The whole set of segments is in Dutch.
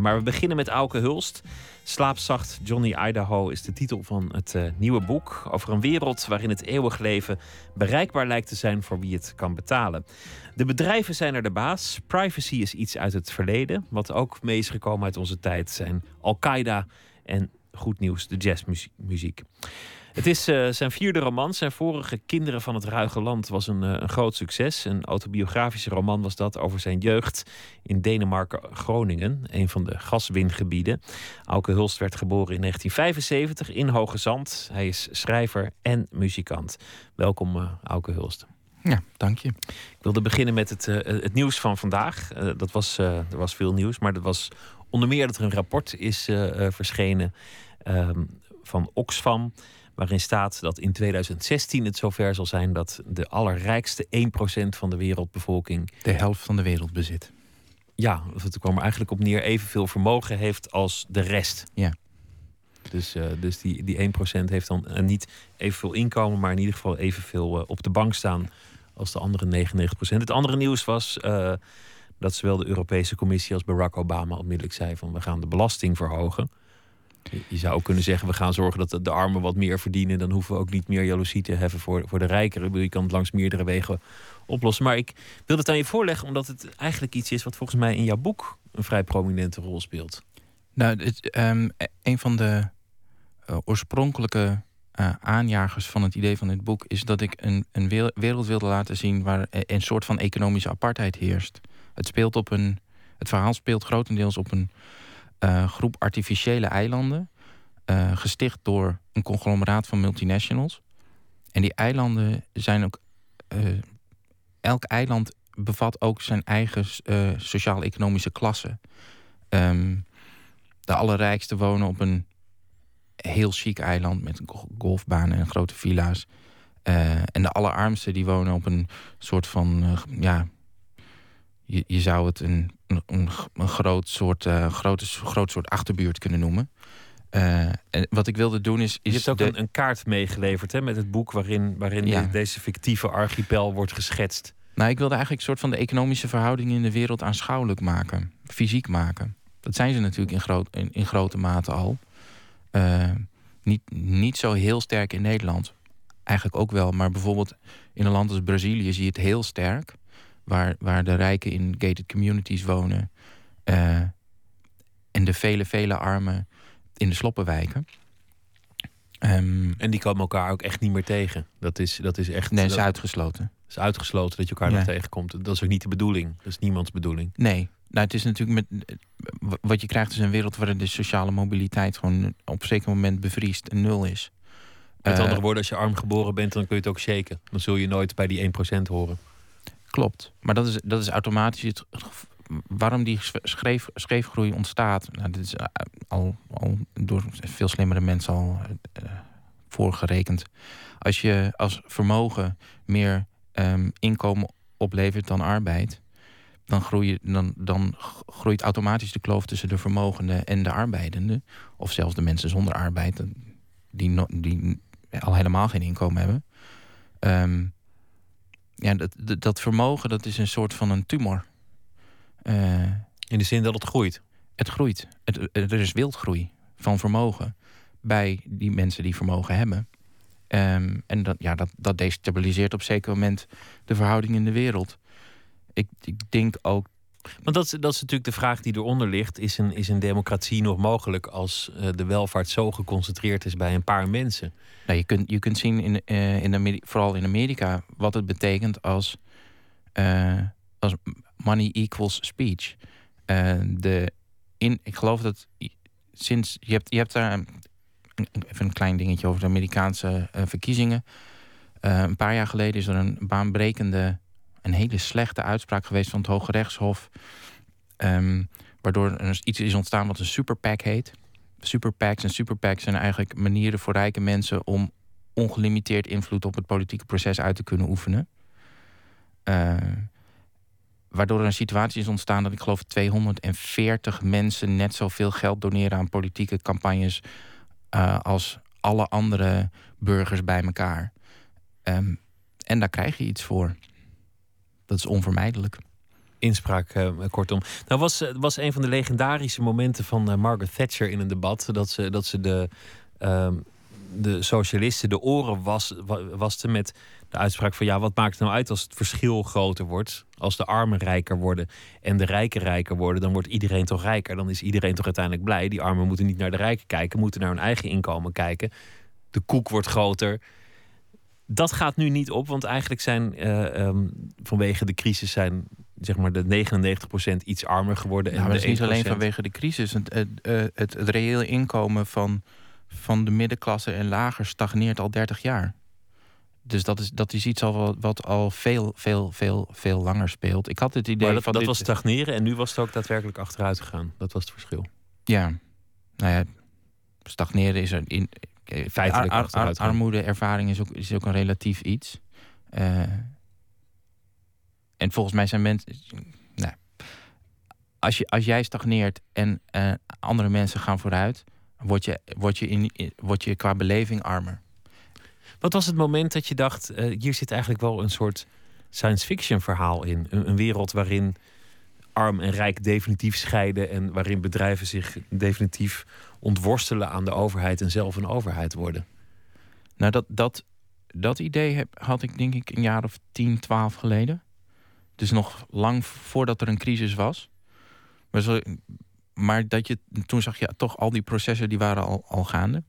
Maar we beginnen met Auke Hulst. Slaapzacht Johnny Idaho is de titel van het uh, nieuwe boek over een wereld waarin het eeuwig leven bereikbaar lijkt te zijn voor wie het kan betalen. De bedrijven zijn er de baas. Privacy is iets uit het verleden. Wat ook mee is gekomen uit onze tijd zijn Al-Qaeda en goed nieuws, de jazzmuziek. Het is uh, zijn vierde roman. Zijn vorige Kinderen van het Ruige Land was een, uh, een, groot succes. Een autobiografische roman was dat over zijn jeugd in Denemarken-Groningen, een van de gaswingebieden. Auke Hulst werd geboren in 1975 in Hoge Zand. Hij is schrijver en muzikant. Welkom, uh, Auke Hulst. Ja, dank je. Ik wilde beginnen met het, het nieuws van vandaag. dat was, er was veel nieuws, maar dat was onder meer dat er een rapport is verschenen um, van Oxfam waarin staat dat in 2016 het zover zal zijn dat de allerrijkste 1% van de wereldbevolking. De helft van de wereld bezit. Ja, het kwam er eigenlijk op neer evenveel vermogen heeft als de rest. Ja. Dus, uh, dus die, die 1% heeft dan uh, niet evenveel inkomen, maar in ieder geval evenveel uh, op de bank staan als de andere 99%. Het andere nieuws was dat zowel de Europese Commissie als Barack Obama onmiddellijk zei van we gaan de belasting verhogen. Je zou ook kunnen zeggen, we gaan zorgen dat de armen wat meer verdienen. Dan hoeven we ook niet meer jaloezie te hebben voor, voor de rijkeren. Je kan het langs meerdere wegen oplossen. Maar ik wil het aan je voorleggen, omdat het eigenlijk iets is wat volgens mij in jouw boek een vrij prominente rol speelt. Nou, het, um, een van de uh, oorspronkelijke uh, aanjagers van het idee van dit boek is dat ik een, een wereld wilde laten zien waar een soort van economische apartheid heerst. Het speelt op een. Het verhaal speelt grotendeels op een uh, groep artificiële eilanden. Uh, gesticht door een conglomeraat van multinationals. En die eilanden zijn ook. Uh, elk eiland bevat ook zijn eigen sociaal-economische klasse. Um, de allerrijkste wonen op een heel chic eiland met golfbanen en grote villa's. en de allerarmste die wonen op een soort van ja, je, je zou het een, een, een groot, soort, uh, grote, groot soort achterbuurt kunnen noemen. Uh, en wat ik wilde doen is. is je hebt ook een, een, kaart meegeleverd hè, met het boek waarin, waarin ja. deze fictieve archipel wordt geschetst. Nou, ik wilde eigenlijk een soort van de economische verhoudingen in de wereld aanschouwelijk maken, fysiek maken. Dat zijn ze natuurlijk in, groot, in, in grote mate al. Uh, niet, niet zo heel sterk in Nederland. Eigenlijk ook wel, maar bijvoorbeeld in een land als Brazilië zie je het heel sterk waar, waar de rijken in gated communities wonen. Uh, en de vele, vele armen in de sloppenwijken. Um, en die komen elkaar ook echt niet meer tegen. Dat is, dat is echt. Nee, is uitgesloten. Het is uitgesloten dat je elkaar ja. nog tegenkomt. Dat is ook niet de bedoeling. Dat is niemands bedoeling. Nee. Nou, het is natuurlijk met. Wat je krijgt is een wereld waarin de sociale mobiliteit gewoon op een zeker moment bevriest en nul is. Met andere woorden, als je arm geboren bent, dan kun je het ook shaken. Dan zul je nooit bij die 1% horen. Klopt. Maar dat is, dat is automatisch het, waarom die schreef, schreefgroei ontstaat. Nou, dit is eh, al, al door veel slimmere mensen al uh, voorgerekend. Als je als vermogen meer um, inkomen oplevert dan arbeid, dan, groei, dan, dan groeit automatisch de kloof tussen de vermogenden en de arbeidenden. Of zelfs de mensen zonder arbeid, die, die al helemaal geen inkomen hebben. Um, ja, dat, dat vermogen dat is een soort van een tumor. Uh, In de zin dat het groeit? Het groeit. Het, er is wildgroei van vermogen bij die mensen die vermogen hebben. Um, en dat, ja, dat, dat destabiliseert op zeker moment de verhouding in de wereld. Ik, ik denk ook want dat is, dat is natuurlijk de vraag die eronder ligt. Is een, is een democratie nog mogelijk als uh, de welvaart zo geconcentreerd is bij een paar mensen? Nou, je, kunt, je kunt zien, in, uh, in Amerika, vooral in Amerika, wat het betekent als, uh, als money equals speech. de, in, ik geloof dat sinds. Je hebt, je hebt daar even een klein dingetje over de Amerikaanse verkiezingen. een paar jaar geleden is er een baanbrekende een hele slechte uitspraak geweest van het Hoge Rechtshof. Um, waardoor er iets is ontstaan wat een superpack heet. Superpacks en superpacks zijn eigenlijk manieren voor rijke mensen om ongelimiteerd invloed op het politieke proces uit te kunnen oefenen. Uh, waardoor er een situatie is ontstaan dat ik geloof 240 mensen net zoveel geld doneren aan politieke campagnes uh, als alle andere burgers bij elkaar. Um, en daar krijg je iets voor. Dat is onvermijdelijk. inspraak, uh, kortom. Nou was, was een van de legendarische momenten van uh, Margaret Thatcher in een debat... dat ze, dat ze de, uh, de socialisten de oren was, waste met de uitspraak van... ja, wat maakt het nou uit als het verschil groter wordt? Als de armen rijker worden en de rijken rijker worden... dan wordt iedereen toch rijker. Dan is iedereen toch uiteindelijk blij. Die armen moeten niet naar de rijken kijken, moeten naar hun eigen inkomen kijken. De koek wordt groter dat gaat nu niet op, want eigenlijk zijn uh, um, vanwege de crisis zijn zeg maar de 99% iets armer geworden. Nou, en dat is niet alleen vanwege de crisis. Het, het, uh, het, het reële inkomen van, van de middenklasse en lager stagneert al 30 jaar. Dus dat is, dat is iets al wat, wat al veel, veel, veel, veel langer speelt. Ik had het idee maar dat, van. Dat dit... was stagneren en nu was het ook daadwerkelijk achteruit gegaan. Dat was het verschil. Ja, nou ja, stagneren is er in, feitelijk ar, ar, armoedeervaring is ook, is ook een relatief iets. Uh, en volgens mij zijn mensen. Nou, als, je, als jij stagneert en uh, andere mensen gaan vooruit, word je, word, je in, word je qua beleving armer. Wat was het moment dat je dacht: uh, hier zit eigenlijk wel een soort science fiction verhaal in? Een, een wereld waarin arm en rijk definitief scheiden en waarin bedrijven zich definitief ontworstelen aan de overheid en zelf een overheid worden. Nou, dat, dat, dat idee heb, had ik denk ik een jaar of 10, 12 geleden. Dus nog lang voordat er een crisis was. Maar, zo, maar dat je, toen zag je toch al die processen die waren al, al gaande.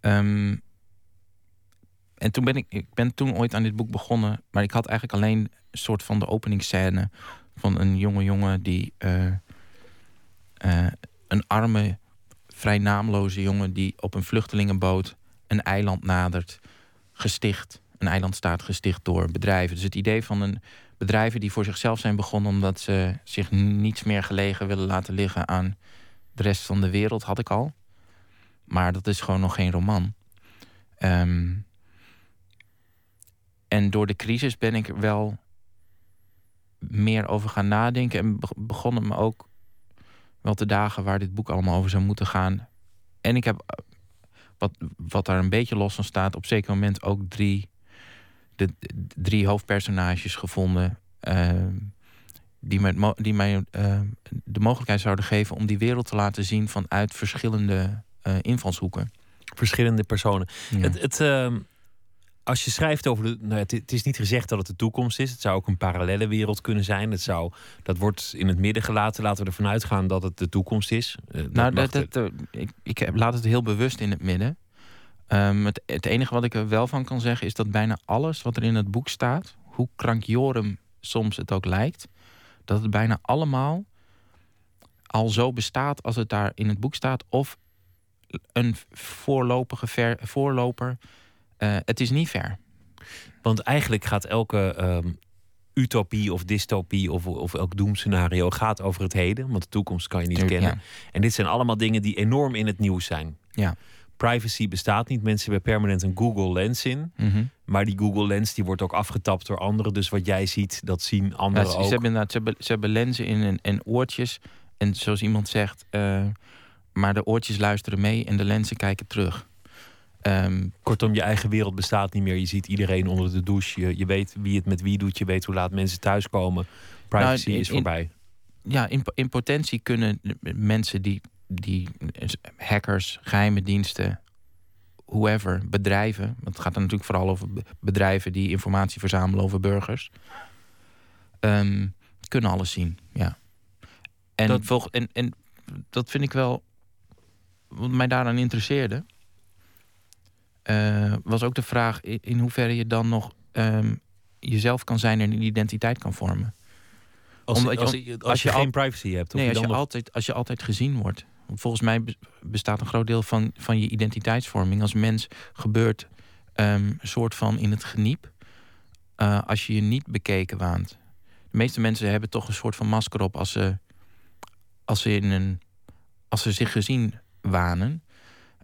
Um, en toen ben ik, ik ben toen ooit aan dit boek begonnen. Maar ik had eigenlijk alleen een soort van de openingsscène van een jonge jongen die uh, uh, een arme, vrij naamloze jongen die op een vluchtelingenboot een eiland nadert, gesticht. Een eiland staat gesticht door bedrijven. Dus het idee van een bedrijven die voor zichzelf zijn begonnen omdat ze zich niets meer gelegen willen laten liggen aan de rest van de wereld, had ik al. Maar dat is gewoon nog geen roman. Um, en door de crisis ben ik wel meer over gaan nadenken. En begonnen me ook wel te dagen waar dit boek allemaal over zou moeten gaan. En ik heb, eh, wat, wat daar een beetje los van staat, op zeker moment ook drie, de, drie hoofdpersonages gevonden. Uh, die, met, die mij uh, de mogelijkheid zouden geven om die wereld te laten zien vanuit verschillende uh, invalshoeken. Verschillende personen. Ja. Het, het, uh, als je schrijft over de. Nou, het, het, is niet gezegd dat het de toekomst is. Het zou ook een parallele wereld kunnen zijn. Het zou, dat wordt in het midden gelaten. Laten we ervan uitgaan dat het de toekomst is. Uh, nou, dat, dat, dat, ik, ik laat het heel bewust in het midden. Um, het, het, enige wat ik er wel van kan zeggen is dat bijna alles wat er in het boek staat, hoe krankjorum soms het ook lijkt, dat het bijna allemaal al zo bestaat als het daar in het boek staat, of een voorlopige ver, voorloper uh, het is niet ver. Want eigenlijk gaat elke um, utopie of dystopie of, of elk doemscenario gaat over het heden. Want de toekomst kan je niet Tuurlijk, kennen. Ja. En dit zijn allemaal dingen die enorm in het nieuws zijn. Ja. Privacy bestaat niet. Mensen hebben permanent een Google Lens in. Mm -hmm. Maar die Google Lens die wordt ook afgetapt door anderen. Dus wat jij ziet, dat zien anderen ja, ze, ook. Ze hebben, ze, hebben, ze hebben lenzen in en, en oortjes. En zoals iemand zegt, uh, maar de oortjes luisteren mee en de lenzen kijken terug. Um, Kortom, je eigen wereld bestaat niet meer. Je ziet iedereen onder de douche. Je, je weet wie het met wie doet. Je weet hoe laat mensen thuiskomen. Privacy nou, in, is voorbij. ja, in, in potentie kunnen mensen die, die hackers, geheime diensten, whoever, bedrijven. Want het gaat er natuurlijk vooral over bedrijven die informatie verzamelen over burgers. Um, kunnen alles zien, ja. En, dat... En, en dat vind ik wel wat mij daaraan interesseerde uh, was ook de vraag in, hoeverre je dan nog um, jezelf kan zijn en een identiteit kan vormen. Als, Omdat, als, als, als, als je, je, geen privacy hebt. nee, als je, nog... altijd, als je altijd gezien wordt. Volgens mij bestaat een groot deel van, van je identiteitsvorming als mens gebeurt um, een soort van in het geniep. Uh, als je je niet bekeken waant. De meeste mensen hebben toch een soort van masker op als ze, als ze, in een, als ze zich gezien wanen.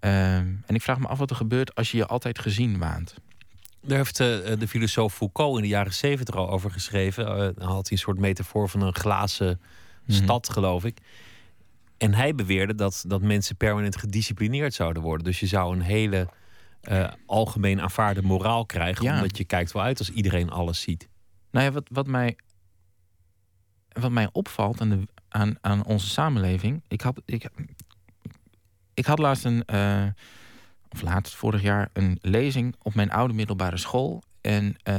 Uh, en ik vraag me af wat er gebeurt als je je altijd gezien waant. Daar heeft uh, de filosoof Foucault in de jaren zeventig al over geschreven. Uh, dan had hij een soort metafoor van een glazen -hmm. stad, geloof ik. En hij beweerde dat, dat mensen permanent gedisciplineerd zouden worden. Dus je zou een hele uh, algemeen aanvaarde moraal krijgen. Ja. Omdat je kijkt wel uit als iedereen alles ziet. Nou ja, wat, wat mij wat mij opvalt aan, de, aan, aan onze samenleving. Ik had, ik, ik had laatst een, of laatst vorig jaar, een lezing op mijn oude middelbare school. En uh,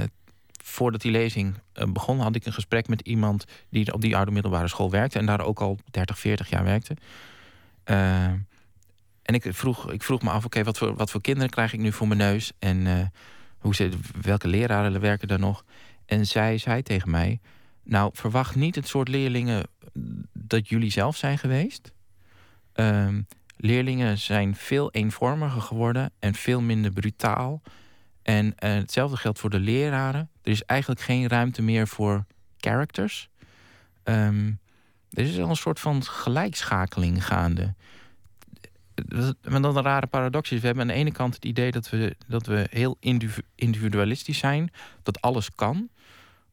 voordat die lezing uh, begon, had ik een gesprek met iemand die op die oude middelbare school werkte en daar ook al 30, 40 jaar werkte. en ik vroeg, ik vroeg me af, oké, wat, voor, wat voor kinderen krijg ik nu voor mijn neus? En hoe ze, welke leraren werken daar nog? En zij zei tegen mij: Nou, verwacht niet het soort leerlingen dat jullie zelf zijn geweest. Um, leerlingen zijn veel eenvormiger geworden en veel minder brutaal. En uh, hetzelfde geldt voor de leraren. Er is eigenlijk geen ruimte meer voor characters. Um, er is al een soort van gelijkschakeling gaande. Maar dan een rare paradox is. We hebben aan de ene kant het idee dat we, dat we heel individualistisch zijn. Dat alles kan.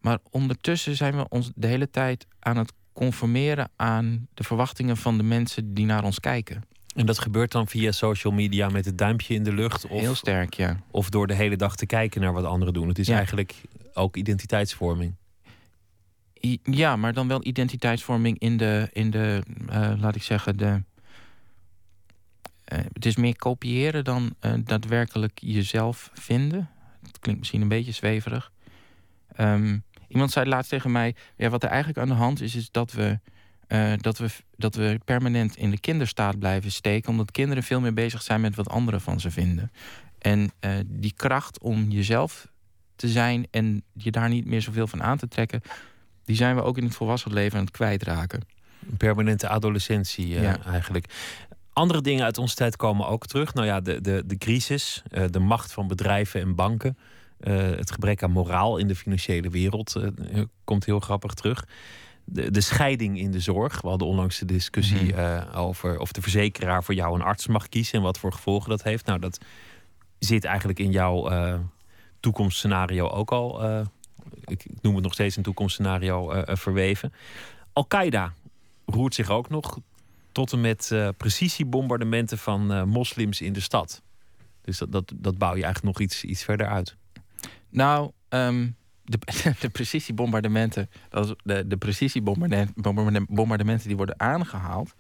Maar ondertussen zijn we ons de hele tijd aan het conformeren aan de verwachtingen van de mensen die naar ons kijken. En dat gebeurt dan via social media met het duimpje in de lucht? Of, Heel sterk, ja. Of door de hele dag te kijken naar wat anderen doen. Het is eigenlijk ook identiteitsvorming. Ja, maar dan wel identiteitsvorming in de, in de uh, laat ik zeggen, de. Uh, het is meer kopiëren dan uh, daadwerkelijk jezelf vinden. Het klinkt misschien een beetje zweverig. Um, Iemand zei laatst tegen mij: ja, wat er eigenlijk aan de hand is, is dat we, uh, dat, we, dat we permanent in de kinderstaat blijven steken, omdat kinderen veel meer bezig zijn met wat anderen van ze vinden. En uh, die kracht om jezelf te zijn en je daar niet meer zoveel van aan te trekken, die zijn we ook in het volwassen leven aan het kwijtraken. Een permanente adolescentie uh, ja. eigenlijk. Andere dingen uit onze tijd komen ook terug. Nou ja, de, de, de crisis, de macht van bedrijven en banken. Het gebrek aan moraal in de financiële wereld komt heel grappig terug. De, de, scheiding in de zorg. We hadden onlangs de discussie mm -hmm. uh, over of de verzekeraar voor jou een arts mag kiezen en wat voor gevolgen dat heeft. Nou, dat zit eigenlijk in jouw toekomstscenario ook al. Ik, ik, noem het nog steeds een toekomstscenario verweven. Al-Qaeda roert zich ook nog tot en met precisiebombardementen van moslims in de stad. Dus dat, dat, dat bouw je eigenlijk nog iets, iets verder uit. Nou, um, de, de precisiebombardementen, de, de precisiebombardementen die worden aangehaald,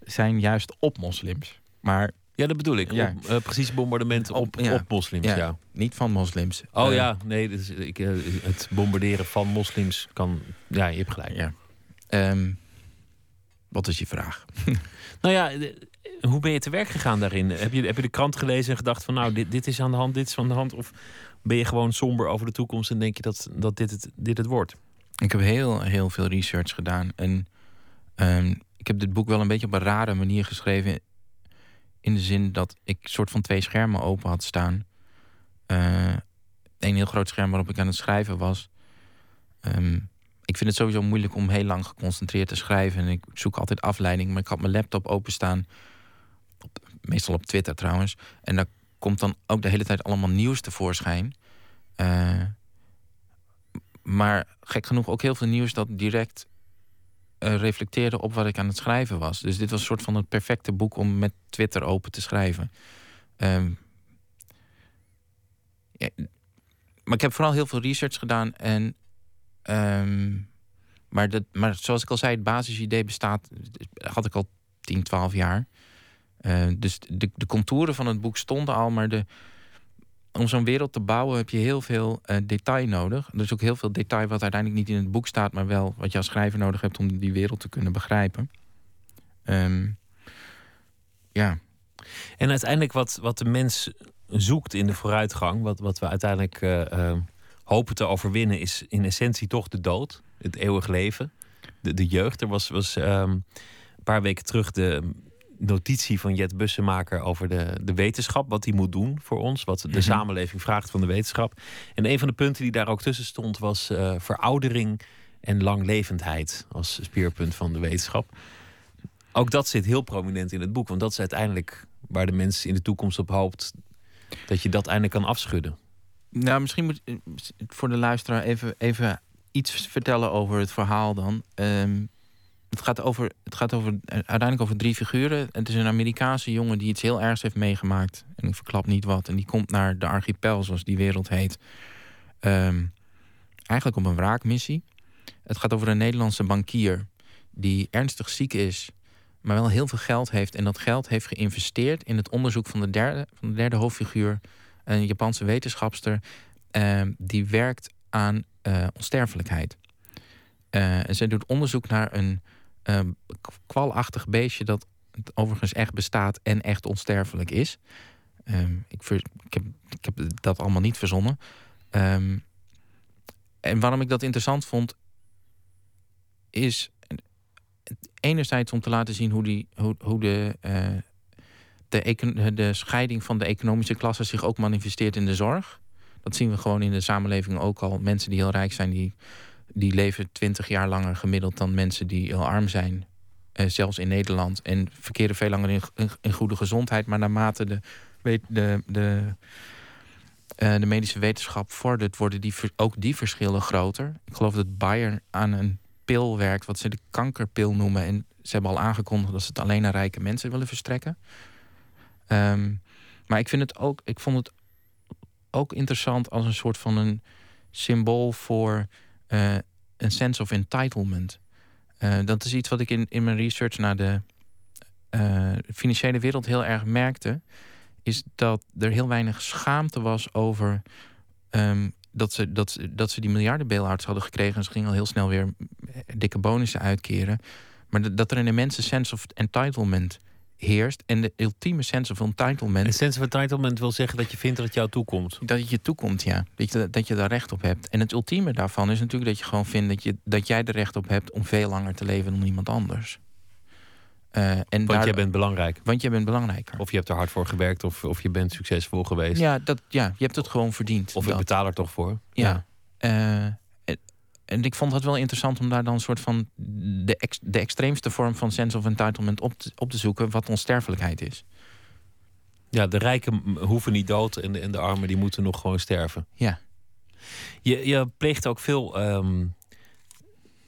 zijn juist op moslims. Maar ja, dat bedoel ik. Ja. Op, uh, precisiebombardementen op, op, op moslims, ja. ja. Niet van moslims. Oh uh, ja, nee, dus ik, uh, het bombarderen van moslims kan... Ja, je hebt gelijk. Ja. Um, wat is je vraag? nou ja, hoe ben je te werk gegaan daarin? Heb je, heb je de krant gelezen en gedacht van... nou, dit, dit is aan de hand, dit is aan de hand? Of ben je gewoon somber over de toekomst en denk je dat, dat dit, het, dit het wordt? Ik heb heel, heel veel research gedaan. En um, ik heb dit boek wel een beetje op een rare manier geschreven. In de zin dat ik soort van twee schermen open had staan. Een heel groot scherm waarop ik aan het schrijven was. Um, ik vind het sowieso moeilijk om heel lang geconcentreerd te schrijven. En ik zoek altijd afleiding. Maar ik had mijn laptop openstaan. Op, meestal op Twitter trouwens. En daar komt dan ook de hele tijd allemaal nieuws tevoorschijn. Uh, maar gek genoeg ook heel veel nieuws dat direct uh, reflecteerde op wat ik aan het schrijven was. Dus dit was een soort van het perfecte boek om met Twitter open te schrijven. Ja, maar ik heb vooral heel veel research gedaan. En, um, maar, dat, maar zoals ik al zei, het basisidee bestaat, had ik al 10, 12 jaar. Uh, dus de, de contouren van het boek stonden al, maar de, om zo'n wereld te bouwen heb je heel veel uh, detail nodig. Er is ook heel veel detail wat uiteindelijk niet in het boek staat, maar wel wat je als schrijver nodig hebt om die wereld te kunnen begrijpen. Um, ja. En uiteindelijk wat, wat de mens zoekt in de vooruitgang, wat, wat we uiteindelijk uh, hopen te overwinnen, is in essentie toch de dood, het eeuwig leven, de, de jeugd. Er was, was um, een paar weken terug de notitie van Jet Bussemaker over de, de wetenschap, wat die moet doen voor ons, wat de mhm. samenleving vraagt van de wetenschap. En een van de punten die daar ook tussen stond was uh, veroudering en langlevendheid als speerpunt van de wetenschap. Ook dat zit heel prominent in het boek, want dat is uiteindelijk waar de mens in de toekomst op hoopt dat je dat eindelijk kan afschudden. Nou, misschien moet ik voor de luisteraar even, even iets vertellen over het verhaal dan. Um, het gaat, over, het gaat over, uiteindelijk over drie figuren. Het is een Amerikaanse jongen die iets heel ergs heeft meegemaakt. En ik verklap niet wat. En die komt naar de archipel, zoals die wereld heet. Um, eigenlijk op een wraakmissie. het gaat over een Nederlandse bankier die ernstig ziek is, maar wel heel veel geld heeft. En dat geld heeft geïnvesteerd in het onderzoek van de derde, van de derde hoofdfiguur, een Japanse wetenschapster, uh, die werkt aan uh, onsterfelijkheid. Uh, en zij doet onderzoek naar een kwalachtig beestje dat overigens echt bestaat en echt onsterfelijk is. Ehm, ik, ik, heb, ik, heb, dat allemaal niet verzonnen. Um, en waarom ik dat interessant vond, is enerzijds om te laten zien hoe, die, hoe, de, uh, de, scheiding van de economische klasse zich ook manifesteert in de zorg. Dat zien we gewoon in de samenleving ook al. Mensen die heel rijk zijn, die, die leven twintig jaar langer gemiddeld dan mensen die heel arm zijn. Uh, zelfs in Nederland. En verkeren veel langer in, in, goede gezondheid. Maar naarmate de, de, de, uh, de medische wetenschap vordert, worden die, ook die verschillen groter. Ik geloof dat Bayer aan een pil werkt, wat ze de kankerpil noemen. En ze hebben al aangekondigd dat ze het alleen aan rijke mensen willen verstrekken. Um, maar ik, vind het ook, ik vond het ook interessant als een soort van een symbool voor uh, een sense of entitlement. Uh, dat is iets wat ik in, in mijn research naar de uh, financiële wereld heel erg merkte. Is dat er heel weinig schaamte was over um, dat, ze, dat, dat ze die miljarden hadden gekregen. En ze gingen al heel snel weer dikke bonussen uitkeren. Maar dat er een immense sense of entitlement heerst. En de ultieme sense of entitlement. Een sense of entitlement wil zeggen dat je vindt dat het jou toekomt. Dat het je toekomt, ja. Dat je, dat je daar recht op hebt. En het ultieme daarvan is natuurlijk dat je gewoon vindt dat, je, dat jij er recht op hebt om veel langer te leven dan iemand anders. Uh, en want daar, jij bent belangrijk. Want jij bent belangrijker. Of je hebt er hard voor gewerkt, of, of je bent succesvol geweest. Ja, dat, ja, je hebt het gewoon verdiend. Of ik betaal er toch voor. Ja. ja. Uh, en ik vond het wel interessant om daar dan een soort van de, ex, de extreemste vorm van sense of entitlement op te, op te zoeken, wat onsterfelijkheid is. Ja, de rijken hoeven niet dood en de, en de armen die moeten nog gewoon sterven. Ja. Je, je pleegt ook veel um,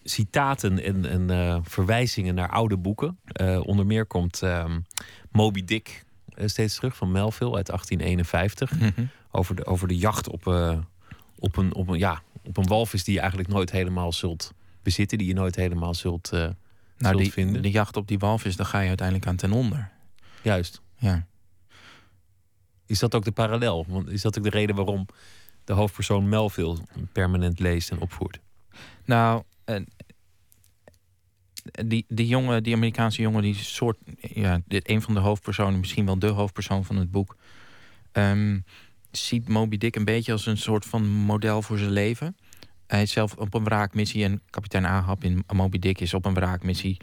citaten en, en uh, verwijzingen naar oude boeken. Uh, onder meer komt um, Moby Dick uh, steeds terug van Melville uit 1851. Mm -hmm. over, de, over de jacht op, op, een, op, een, ja, op een walvis die je eigenlijk nooit helemaal zult bezitten, die je nooit helemaal zult, uh, nou, zult die, vinden. De jacht op die walvis, daar ga je uiteindelijk aan ten onder. Juist. Ja. Is dat ook de parallel? Want is dat ook de reden waarom de hoofdpersoon Melville permanent leest en opvoert? Nou, uh, die, die jongen, die Amerikaanse jongen, die soort, ja, dit, een van de hoofdpersonen, misschien wel de hoofdpersoon van het boek. Um, ziet Moby Dick een beetje als een soort van model voor zijn leven. Hij is zelf op een wraakmissie en kapitein Ahab in Moby Dick is op een wraakmissie.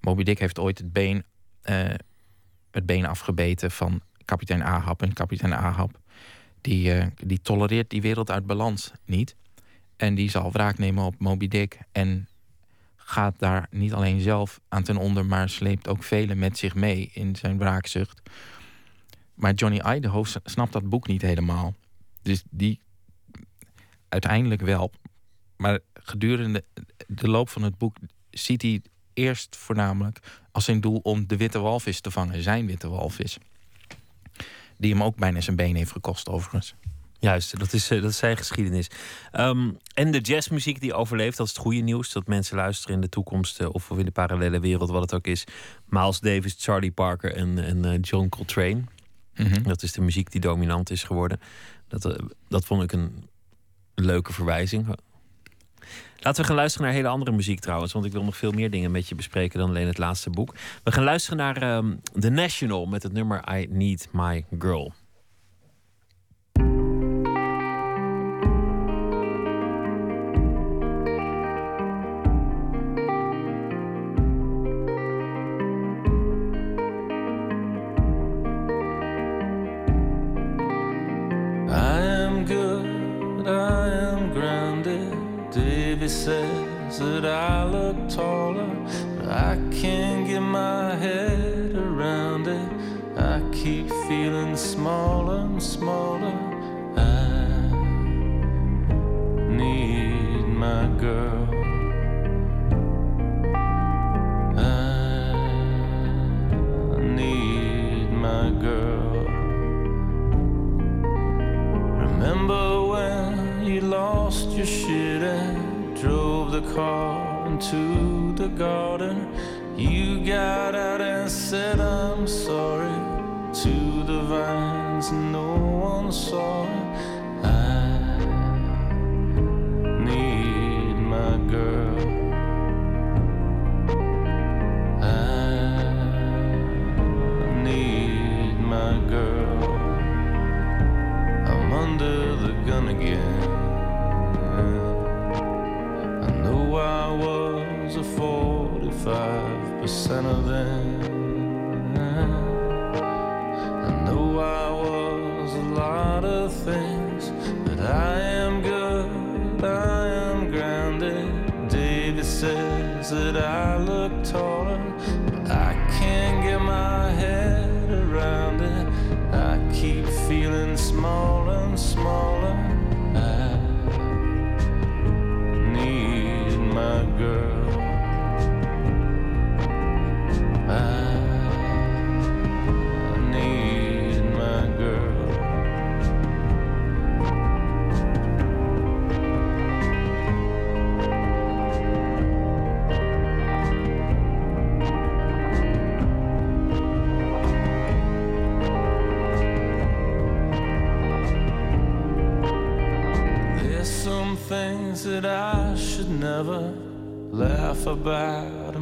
Moby Dick heeft ooit het been, uh, het been afgebeten van kapitein Ahab. En kapitein Ahab die, uh, die tolereert die wereld uit balans niet. En die zal wraak nemen op Moby Dick. En gaat daar niet alleen zelf aan ten onder, maar sleept ook velen met zich mee in zijn wraakzucht. Maar Johnny Idaho snapt dat boek niet helemaal. Dus die uiteindelijk wel. Maar gedurende de loop van het boek ziet hij eerst voornamelijk als zijn doel om de witte walvis te vangen, zijn witte walvis. Die hem ook bijna zijn been heeft gekost, overigens. Juist, dat is, eh, dat zijn geschiedenis. Um, en de jazzmuziek die overleeft, dat is het goede nieuws. Dat mensen luisteren in de toekomst uh, of in de parallele wereld, wat het ook is. Miles Davis, Charlie Parker en, en uh, John Coltrane. Mm Dat is de muziek die dominant is geworden. Dat, uh, dat vond ik een leuke verwijzing. Laten we gaan luisteren naar hele andere muziek trouwens. Want ik wil nog veel meer dingen met je bespreken dan alleen het laatste boek. We gaan luisteren naar um, The National met het nummer I Need My Girl. 是的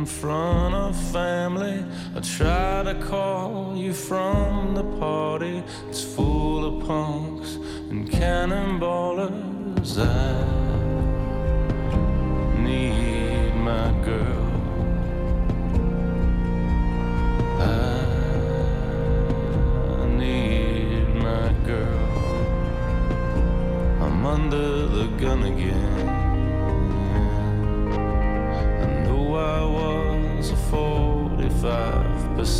in front of family. I try to call you from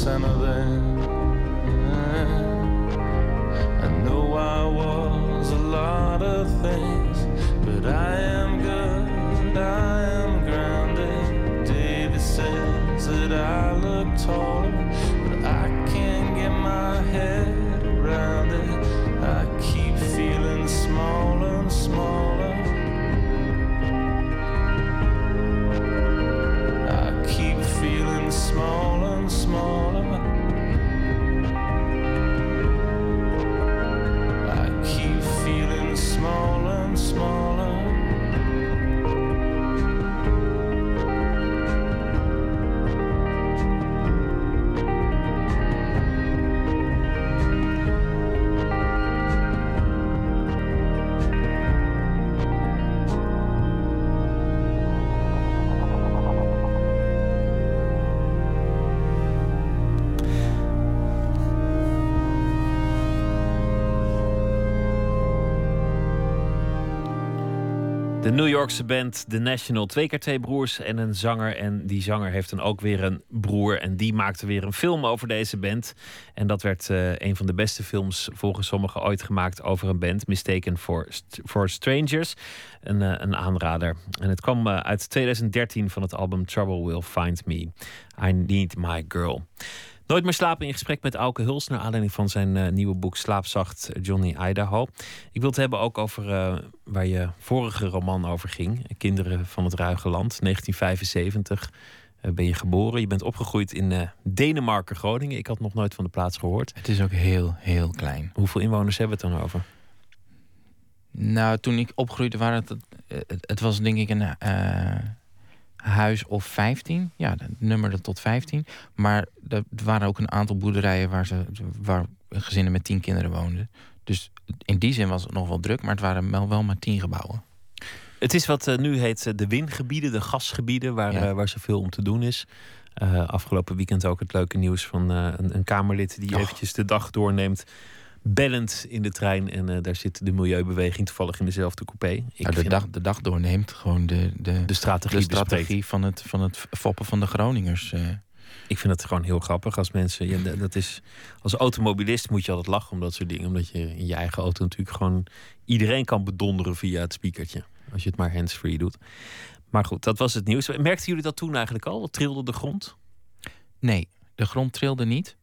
center De New Yorkse band The National. Twee keer twee broers en een zanger. En die zanger heeft dan ook weer een broer. En die maakte weer een film over deze band. En dat werd eh, een van de beste films volgens sommigen ooit gemaakt over een band. Mistaken for, for Strangers. Een, eh, een aanrader. En het kwam eh, uit 2013 van het album Trouble Will Find Me. I Need My Girl. Nooit meer slapen in gesprek met Auke Huls... naar aanleiding van zijn eh, nieuwe boek Slaapzacht Johnny Idaho. Ik wil het hebben ook over eh, waar je vorige roman over ging. Kinderen van het Ruige Land, 1975 eh, ben je geboren. Je bent opgegroeid in eh, Denemarken, Groningen. Ik had nog nooit van de plaats gehoord. Het is ook heel, heel klein. Hoeveel inwoners hebben we het dan over? Nou, toen ik opgroeide waren het... Het, het was denk ik een huis of 15. Ja, het nummerde tot 15. Maar er waren ook een aantal boerderijen waar, ze, waar gezinnen met 10 kinderen woonden. Dus in die zin was het nog wel druk, maar het waren wel, wel maar 10 gebouwen. Het is wat eh, nu heet eh, de wingebieden, de gasgebieden, waar, Ja. eh, waar zoveel om te doen is. Afgelopen weekend ook het leuke nieuws van een, een Kamerlid die Och. eventjes de dag doorneemt. Bellend in de trein. En eh, daar zit de milieubeweging toevallig in dezelfde coupé. Ik Nou, de, dag, de dag doorneemt gewoon de, de, de strategie, de strategie van het, van het foppen van de Groningers. eh. Ik vind het gewoon heel grappig als mensen. Ja, dat is, als automobilist moet je altijd lachen om dat soort dingen. Omdat je in je eigen auto natuurlijk gewoon iedereen kan bedonderen via het speakertje. Als je het maar hands-free doet. Maar goed, dat was het nieuws. Merkten jullie dat toen eigenlijk al? Trilde de grond? Nee, de grond trilde niet.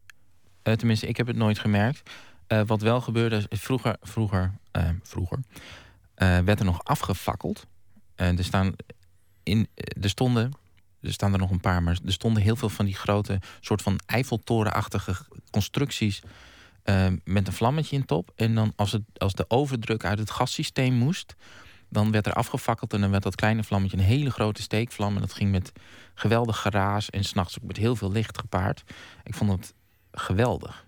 Eh, tenminste, ik heb het nooit gemerkt. Eh, wat wel gebeurde, vroeger, vroeger, eh, vroeger eh, werd er nog afgefakkeld. Er staan in, er stonden, er staan er nog een paar, maar er stonden heel veel van die grote soort van Eiffeltorenachtige constructies met een vlammetje in top. En dan als, het, als de overdruk uit het gassysteem moest, dan werd er afgefakkeld en dan werd dat kleine vlammetje een hele grote steekvlam. En dat ging met geweldig geraas en s'nachts ook met heel veel licht gepaard. Ik vond het geweldig.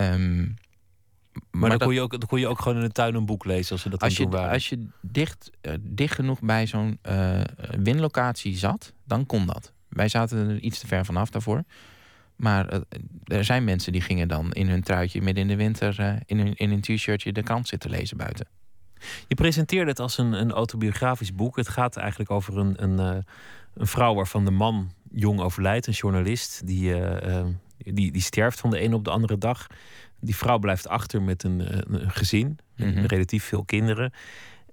Um, maar, dan, kon je ook, dan kon je ook gewoon in de tuin een boek lezen als ze dat als je, waren. Als je dicht, uh, dicht genoeg bij zo'n uh, winlocatie zat, dan kon dat. Wij zaten er iets te ver vanaf daarvoor. Maar uh, er zijn mensen die gingen dan in hun truitje midden in de winter in hun, in een t-shirtje de krant zitten lezen buiten. Je presenteerde het als een, een autobiografisch boek. Het gaat eigenlijk over een, een, een vrouw waarvan de man jong overlijdt, een journalist. Die, die, die sterft van de ene op de andere dag. Die vrouw blijft achter met een, een gezin, mm relatief veel kinderen.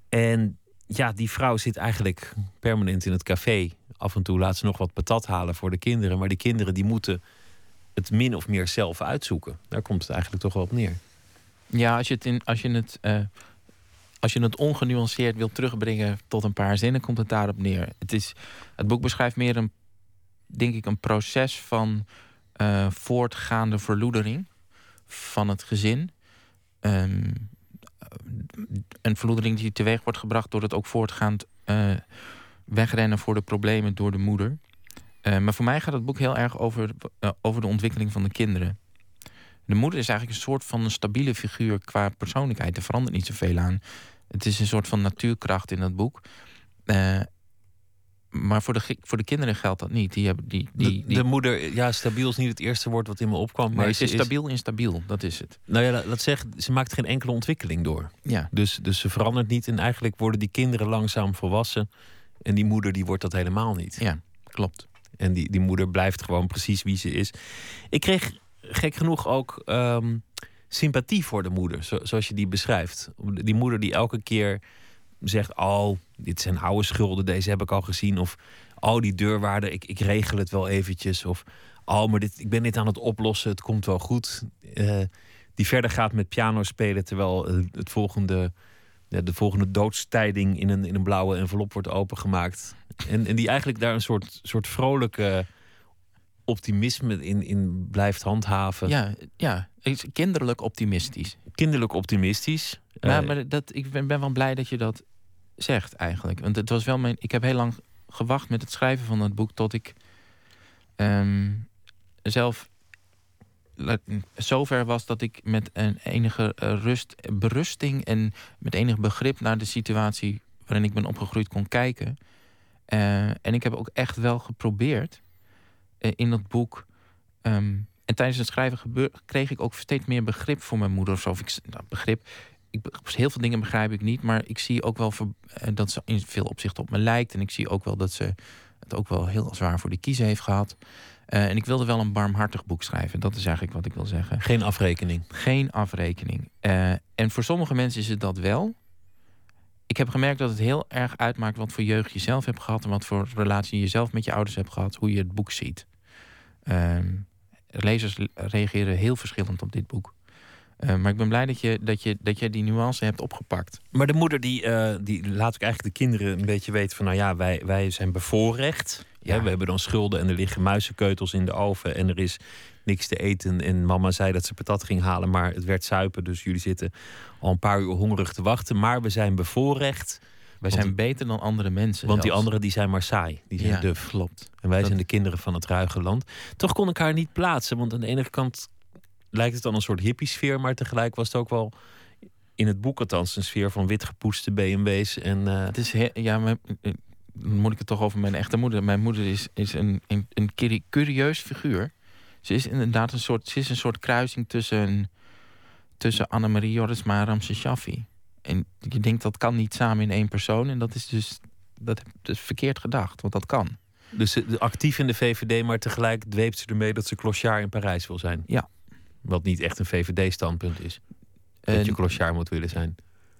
En ja, die vrouw zit eigenlijk permanent in het café. Af en toe laat ze nog wat patat halen voor de kinderen. Maar die kinderen die moeten het min of meer zelf uitzoeken. Daar komt het eigenlijk toch wel op neer. Ja, als je het, in, als je het, uh, als je het ongenuanceerd wilt terugbrengen tot een paar zinnen, komt het daarop neer. Het, is, het boek beschrijft meer een, denk ik, een proces van uh, voortgaande verloedering van het gezin. Um, een verloedering die teweeg wordt gebracht door het ook voortgaand uh, wegrennen voor de problemen door de moeder. Uh, maar voor mij gaat het boek heel erg over, over de ontwikkeling van de kinderen. De moeder is eigenlijk een soort van een stabiele figuur qua persoonlijkheid. Er verandert niet zoveel aan. Het is een soort van natuurkracht in dat boek maar voor de, voor de kinderen geldt dat niet. Die hebben, die, die, de, de, moeder, ja, stabiel is niet het eerste woord wat in me opkwam. Maar ze is stabiel instabiel, dat is het. Nou ja, dat zegt, ze maakt geen enkele ontwikkeling door. Ja. Dus, dus ze verandert niet en eigenlijk worden die kinderen langzaam volwassen. En die moeder die wordt dat helemaal niet. Ja, klopt. En die, die moeder blijft gewoon precies wie ze is. Ik kreeg gek genoeg ook um, sympathie voor de moeder, zo, zoals je die beschrijft. Die moeder die elke keer zegt: Oh, dit zijn oude schulden, deze heb ik al gezien. Of oh, die deurwaarde, ik, ik regel het wel eventjes. Of oh, maar dit, ik ben dit aan het oplossen, het komt wel goed. Uh, die verder gaat met piano spelen terwijl uh, het volgende, de volgende doodstijding in een, in een blauwe envelop wordt opengemaakt. En, en die eigenlijk daar een soort, soort vrolijke optimisme in, in blijft handhaven. Ja, ja, kinderlijk optimistisch. Kinderlijk optimistisch. Ja, maar dat, ik ben, ben wel blij dat je dat zegt eigenlijk. Want het was wel mijn. Ik heb heel lang gewacht met het schrijven van dat boek tot ik um, zelf zover was dat ik met een enige rust, berusting en met enig begrip naar de situatie waarin ik ben opgegroeid kon kijken. Uh, en ik heb ook echt wel geprobeerd uh, in dat boek. Um, en tijdens het schrijven kreeg ik ook steeds meer begrip voor mijn moeder. Of ik, nou, begrip ik, heel veel dingen begrijp ik niet, maar ik zie ook wel eh, dat ze in veel opzichten op me lijkt. En ik zie ook wel dat ze het ook wel heel zwaar voor de kiezen heeft gehad. Uh, en ik wilde wel een barmhartig boek schrijven. Dat is eigenlijk wat ik wil zeggen. Geen afrekening. Geen afrekening. Uh, en voor sommige mensen is het dat wel. Ik heb gemerkt dat het heel erg uitmaakt wat voor jeugd je zelf hebt gehad. En wat voor relatie je zelf met je ouders hebt gehad. Hoe je het boek ziet. Uh, lezers reageren heel verschillend op dit boek. Uh, maar ik ben blij dat je, dat, je, dat je die nuance hebt opgepakt. Maar de moeder die, uh, die laat ook eigenlijk de kinderen een beetje weten van... nou ja, wij, wij zijn bevoorrecht. Ja. we hebben dan schulden en er liggen muizenkeutels in de oven... en er is niks te eten. En mama zei dat ze patat ging halen, maar het werd suipen. Dus jullie zitten al een paar uur hongerig te wachten. Maar we zijn bevoorrecht. Wij zijn beter dan andere mensen. Want die anderen die zijn maar saai. Die zijn ja, duf. Klopt. En wij zijn de kinderen van het ruige land. Toch kon ik haar niet plaatsen. Want aan de ene kant lijkt het dan een soort hippie-sfeer, maar tegelijk was het ook wel in het boek althans een sfeer van witgepoeste BMW's. En, uh... Het is ja, maar eh, moet ik het toch over mijn echte moeder. Mijn moeder is, is een, een, een curieus figuur. Ze is inderdaad een soort, ze is een soort kruising tussen, tussen Annemarie Jorisma en Ramse Shaffi. En je denkt dat kan niet samen in één persoon. En dat is dus dat is verkeerd gedacht, want dat kan. Dus actief in de VVD, maar tegelijk dweept ze ermee dat ze clochard in Parijs wil zijn. Ja, wat niet echt een VVD-standpunt is. Dat uh, je clochard moet willen zijn.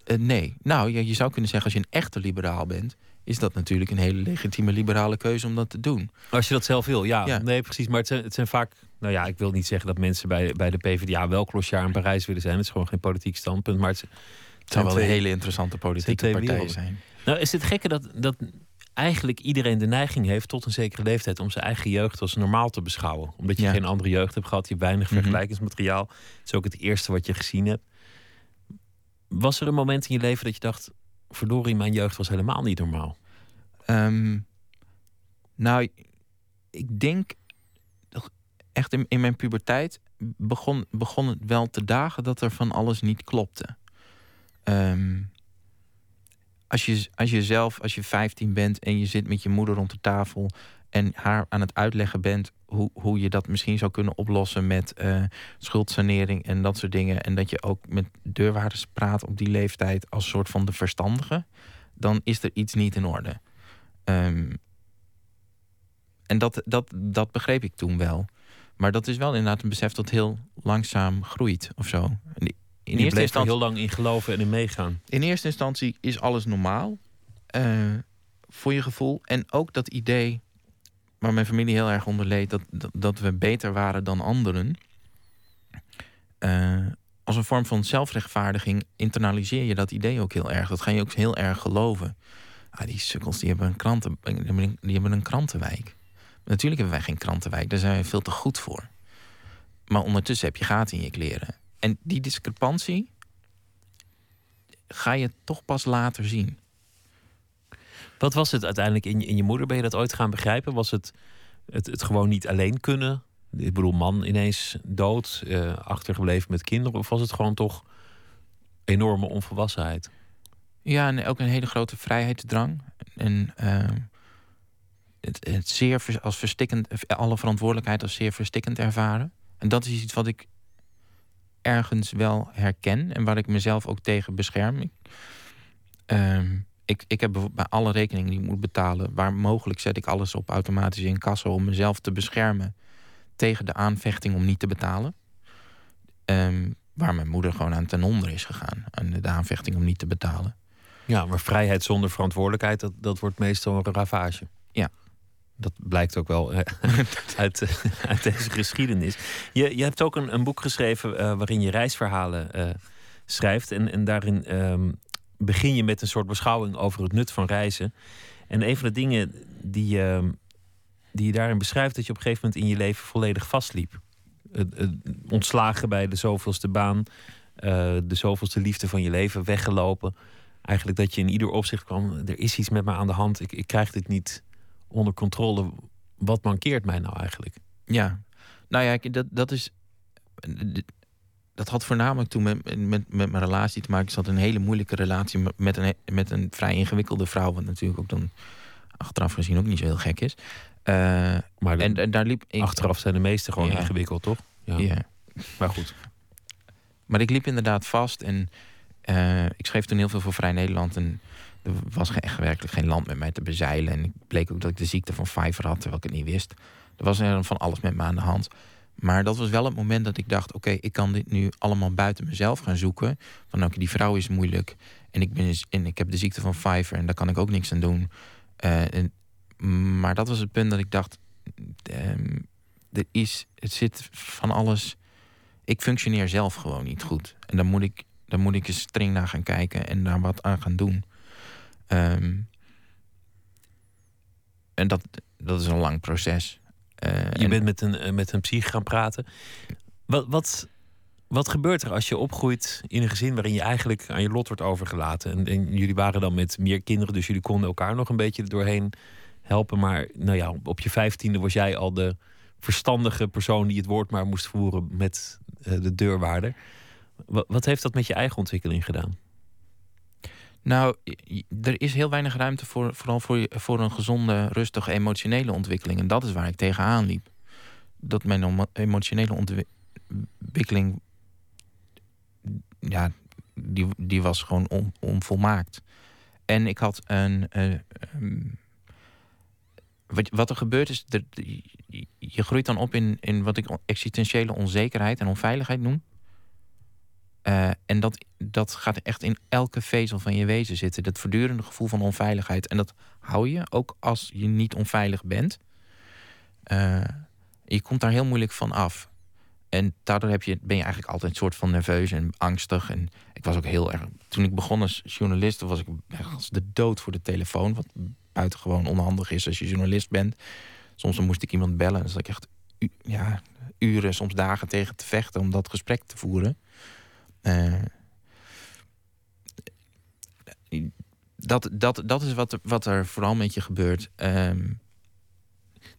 Uh, nee. Nou, je zou kunnen zeggen, als je een echte liberaal bent... is dat natuurlijk een hele legitieme liberale keuze om dat te doen. Als je dat zelf wil, ja. ja. Nee, precies. Maar het zijn, het zijn vaak... Nou ja, ik wil niet zeggen dat mensen bij, bij de PvdA wel clochard in Parijs willen zijn. Het is gewoon geen politiek standpunt. Maar het, het zou wel een hele interessante politieke partij zijn. Nou, is het gekke dat, dat eigenlijk iedereen de neiging heeft tot een zekere leeftijd om zijn eigen jeugd als normaal te beschouwen. Omdat je Ja. geen andere jeugd hebt gehad, je hebt weinig Mhm. vergelijkingsmateriaal. Het is ook het eerste wat je gezien hebt. Was er een moment in je leven dat je dacht: verdorie, mijn jeugd was helemaal niet normaal? Ehm, nou, ik denk echt in, in mijn puberteit begon, begon het wel te dagen dat er van alles niet klopte. Ehm, als, je, als je zelf, als je 15 bent en je zit met je moeder rond de tafel en haar aan het uitleggen bent hoe, hoe je dat misschien zou kunnen oplossen met eh, schuldsanering en dat soort dingen. En dat je ook met deurwaarders praat op die leeftijd als soort van de verstandige, dan is er iets niet in orde. Ehm, en dat, dat, dat begreep ik toen wel. Maar dat is wel inderdaad een besef dat heel langzaam groeit of zo. In eerste, er instantie, heel lang in geloven en in meegaan. in eerste instantie is alles normaal. eh, voor je gevoel. En ook dat idee waar mijn familie heel erg onder leed... dat, dat, dat we beter waren dan anderen. eh, als een vorm van zelfrechtvaardiging internaliseer je dat idee ook heel erg. Dat ga je ook heel erg geloven. Ah, die sukkels die hebben, een kranten, die hebben een krantenwijk. Natuurlijk hebben wij geen krantenwijk. Daar zijn we veel te goed voor. Maar ondertussen heb je gaten in je kleren. En die discrepantie ga je toch pas later zien. Wat was het uiteindelijk in je, in je moeder? Ben je dat ooit gaan begrijpen? Was het het, het gewoon niet alleen kunnen? Ik bedoel, man ineens dood, eh, achtergebleven met kinderen? Of was het gewoon toch enorme onvolwassenheid? Ja, en ook een hele grote vrijheidsdrang. En eh, het, het zeer als verstikkend, alle verantwoordelijkheid als zeer verstikkend ervaren. En dat is iets wat ik ergens wel herken en waar ik mezelf ook tegen bescherm. Ik, ehm, ik, ik heb bij alle rekeningen die ik moet betalen, waar mogelijk zet ik alles op automatisch in kassa om mezelf te beschermen tegen de aanvechting om niet te betalen. Ehm, waar mijn moeder gewoon aan ten onder is gegaan. Aan de aanvechting om niet te betalen. Ja, maar vrijheid zonder verantwoordelijkheid, dat, dat wordt meestal een ravage. Ja. Dat blijkt ook wel uit, eh, uit deze geschiedenis. Je, je hebt ook een, een boek geschreven eh, waarin je reisverhalen eh, schrijft. En, en daarin ehm, begin je met een soort beschouwing over het nut van reizen. En een van de dingen die, ehm, die je daarin beschrijft, dat je op een gegeven moment in je leven volledig vastliep. Ontslagen bij de zoveelste baan, de zoveelste liefde van je leven, weggelopen eigenlijk dat je in ieder opzicht kwam. Er is iets met me aan de hand. Ik, ik krijg dit niet onder controle. Wat mankeert mij nou eigenlijk? Ja, nou ja, dat, dat is. Dat had voornamelijk toen met, met, met mijn relatie te maken. Ik zat een hele moeilijke relatie met- een, met een vrij ingewikkelde vrouw. Wat natuurlijk ook dan achteraf gezien ook niet zo heel gek is. Eh, Maar en, en daar liep ik. achteraf zijn de meeste gewoon Ja. ingewikkeld, toch? Ja. Ja. Maar goed. Maar ik liep inderdaad vast en eh, ik schreef toen heel veel voor Vrij Nederland. En er was echt werkelijk geen land met mij te bezeilen. En ik bleek ook dat ik de ziekte van Pfeiffer had, terwijl ik het niet wist. Er was er van alles met me aan de hand. Maar dat was wel het moment dat ik dacht: oké, ik kan dit nu allemaal buiten mezelf gaan zoeken. Van oké, die vrouw is moeilijk. En ik, ben, en ik heb de ziekte van Pfeiffer en daar kan ik ook niks aan doen. Eh, en, maar dat was het punt dat ik dacht: ehm, er is, het zit van alles ik functioneer zelf gewoon niet goed. En dan moet ik, dan moet ik eens streng naar gaan kijken en daar wat aan gaan doen. Ehm, en dat, dat is een lang proces. Eh, Je en- bent met een, eh, met een psych gaan praten. Wat, wat, wat gebeurt er als je opgroeit in een gezin waarin je eigenlijk aan je lot wordt overgelaten? En, en jullie waren dan met meer kinderen, dus jullie konden elkaar nog een beetje doorheen helpen. Maar nou ja, op je vijftiende was jij al de verstandige persoon die het woord maar moest voeren met eh, de deurwaarder. Wat, wat heeft dat met je eigen ontwikkeling gedaan? Nou, er is heel weinig ruimte voor, vooral voor, voor een gezonde, rustige emotionele ontwikkeling. En dat is waar ik tegenaan liep. Dat mijn emo- emotionele ontwi- ontwikkeling, ja, die, die was gewoon on- onvolmaakt. En ik had een. eh, ehm, wat, er gebeurt is, je groeit dan op in, in wat ik existentiële onzekerheid en onveiligheid noem. Eh, en dat, dat gaat echt in elke vezel van je wezen zitten. Dat voortdurende gevoel van onveiligheid. En dat hou je ook als je niet onveilig bent. Eh, je komt daar heel moeilijk van af. en daardoor heb je, ben je eigenlijk altijd een soort van nerveus en angstig. En ik was ook heel erg. Toen ik begon als journalist, was ik als de dood voor de telefoon. Wat buitengewoon onhandig is als je journalist bent. Soms moest ik iemand bellen. En zat ik echt ja, uren, soms dagen tegen te vechten om dat gesprek te voeren. Uh, dat, dat, dat is wat, wat er vooral met je gebeurt. Um,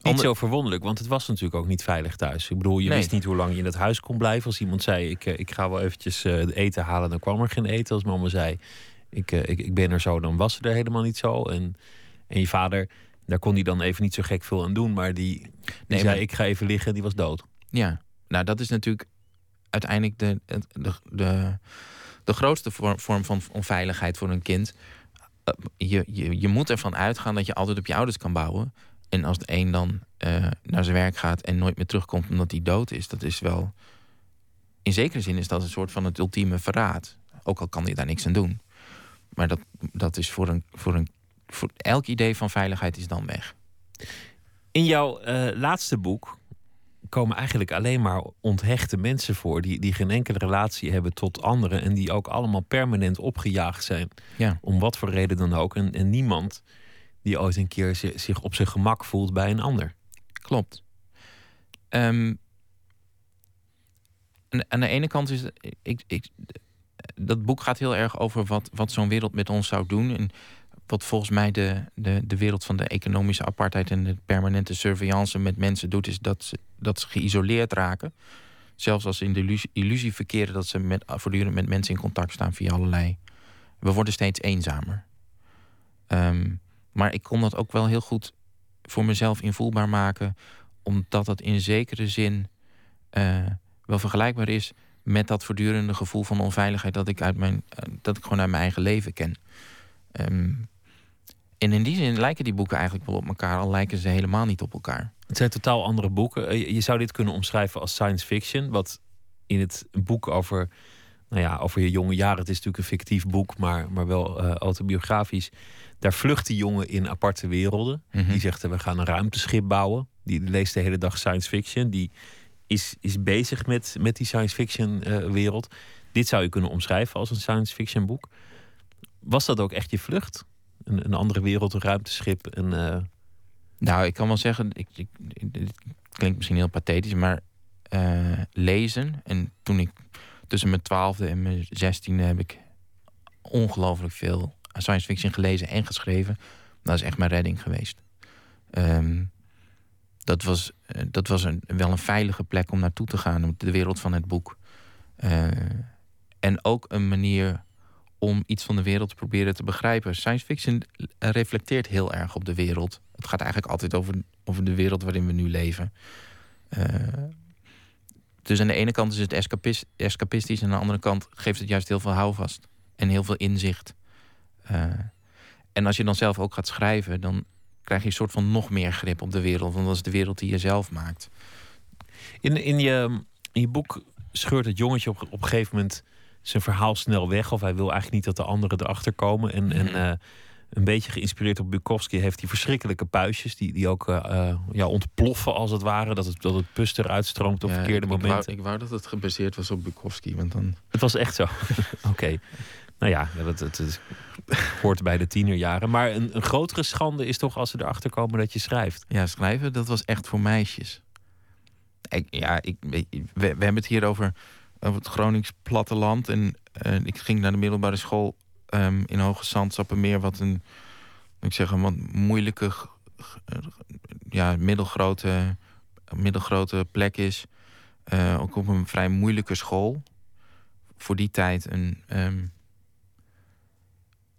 niet zo verwonderlijk, want het was natuurlijk ook niet veilig thuis. Ik bedoel, je wist niet hoe lang je in het huis kon blijven. Als iemand zei, ik, eh, ik ga wel eventjes uh, eten halen, dan kwam er geen eten. Als mama zei, ik, ik, ik ben er zo, dan was ze er helemaal niet zo. En, en je vader, daar kon hij dan even niet zo gek veel aan doen. Maar die, die nee, zei, ik ga even liggen, die was dood. Ja, nou dat is natuurlijk uiteindelijk de, de, de, de grootste vorm van onveiligheid voor een kind. Je, je, je moet ervan uitgaan dat je altijd op je ouders kan bouwen. En als de een dan uh, naar zijn werk gaat en nooit meer terugkomt omdat hij dood is, dat is wel. In zekere zin is dat een soort van het ultieme verraad. Ook al kan hij daar niks aan doen. Maar dat, dat is voor een, voor een. Voor elk idee van veiligheid is dan weg. In jouw uh, laatste boek komen eigenlijk alleen maar onthechte mensen voor. Die, die geen enkele relatie hebben tot anderen. En die ook allemaal permanent opgejaagd zijn. Ja. Om wat voor reden dan ook. En, en niemand die ooit een keer zich op zijn gemak voelt bij een ander. Klopt. Um, aan de ene kant is ik, ik, dat boek gaat heel erg over wat, wat zo'n wereld met ons zou doen. En wat volgens mij de, de, de wereld van de economische apartheid en de permanente surveillance met mensen doet, is dat ze, dat ze geïsoleerd raken. Zelfs als ze in de illusie, verkeren dat ze met, voortdurend met mensen in contact staan via allerlei. We worden steeds eenzamer. Um, maar ik kon dat ook wel heel goed voor mezelf invoelbaar maken, omdat dat in zekere zin uh, wel vergelijkbaar is met dat voortdurende gevoel van onveiligheid dat ik, uit mijn, uh, dat ik gewoon uit mijn eigen leven ken. Um, en in die zin lijken die boeken eigenlijk wel op elkaar, al lijken ze helemaal niet op elkaar. Het zijn totaal andere boeken. Eh, je zou dit kunnen omschrijven als science fiction, wat in het boek over, nou ja, over je jonge jaren, het is natuurlijk een fictief boek, maar, maar wel uh, autobiografisch daar vlucht die jongen in aparte werelden. Mhm. Die zegt, we gaan een ruimteschip bouwen. Die leest de hele dag science fiction. Die is, is bezig met, met die science fiction uh, wereld. Dit zou je kunnen omschrijven als een science fiction boek. Was dat ook echt je vlucht? Een, andere wereld, een ruimteschip? Uh... Nou, ik kan wel zeggen, ik, ik, klinkt misschien heel pathetisch, maar uh, lezen. En toen ik tussen mijn twaalfde en mijn zestiende heb ik ongelooflijk veel science fiction gelezen en geschreven. Dat is echt mijn redding geweest. Um, dat was, eh, dat was een, wel een veilige plek om naartoe te gaan, de wereld van het boek. En ook een manier om iets van de wereld te proberen te begrijpen. Science fiction reflecteert heel erg op de wereld. Het gaat eigenlijk altijd over, de wereld waarin we nu leven. Uh, dus aan de ene kant is het escapist, escapistisch, en aan de andere kant geeft het juist heel veel houvast en heel veel inzicht. Uh, en als je dan zelf ook gaat schrijven, dan krijg je een soort van nog meer grip op de wereld. Want dat is de wereld die je zelf maakt. In, in je boek scheurt het jongetje op, op een gegeven moment zijn verhaal snel weg. Of hij wil eigenlijk niet dat de anderen erachter komen. En, en uh, een beetje geïnspireerd op Bukowski heeft hij verschrikkelijke puistjes. Die, die ook uh, ja, ontploffen als het ware. Dat het, dat het pus eruit stroomt op ja, verkeerde ik, momenten. Ik wou, ik wou, dat het gebaseerd was op Bukowski. Want dan... Het was echt zo. Oké. Okay. Nou ja, dat, dat, dat, hoort bij de tienerjaren. Maar een, een, grotere schande is toch als ze erachter komen dat je schrijft. Ja, schrijven, dat was echt voor meisjes. Ik, ja, ik, we, we, hebben het hier over, over het Gronings platteland. En uh, ik ging naar de middelbare school um, in Hoge Zand, wat een, ik zeg, een wat moeilijke, ja, middelgrote, middelgrote plek is. Uh, ook op een vrij moeilijke school. Voor die tijd een, um,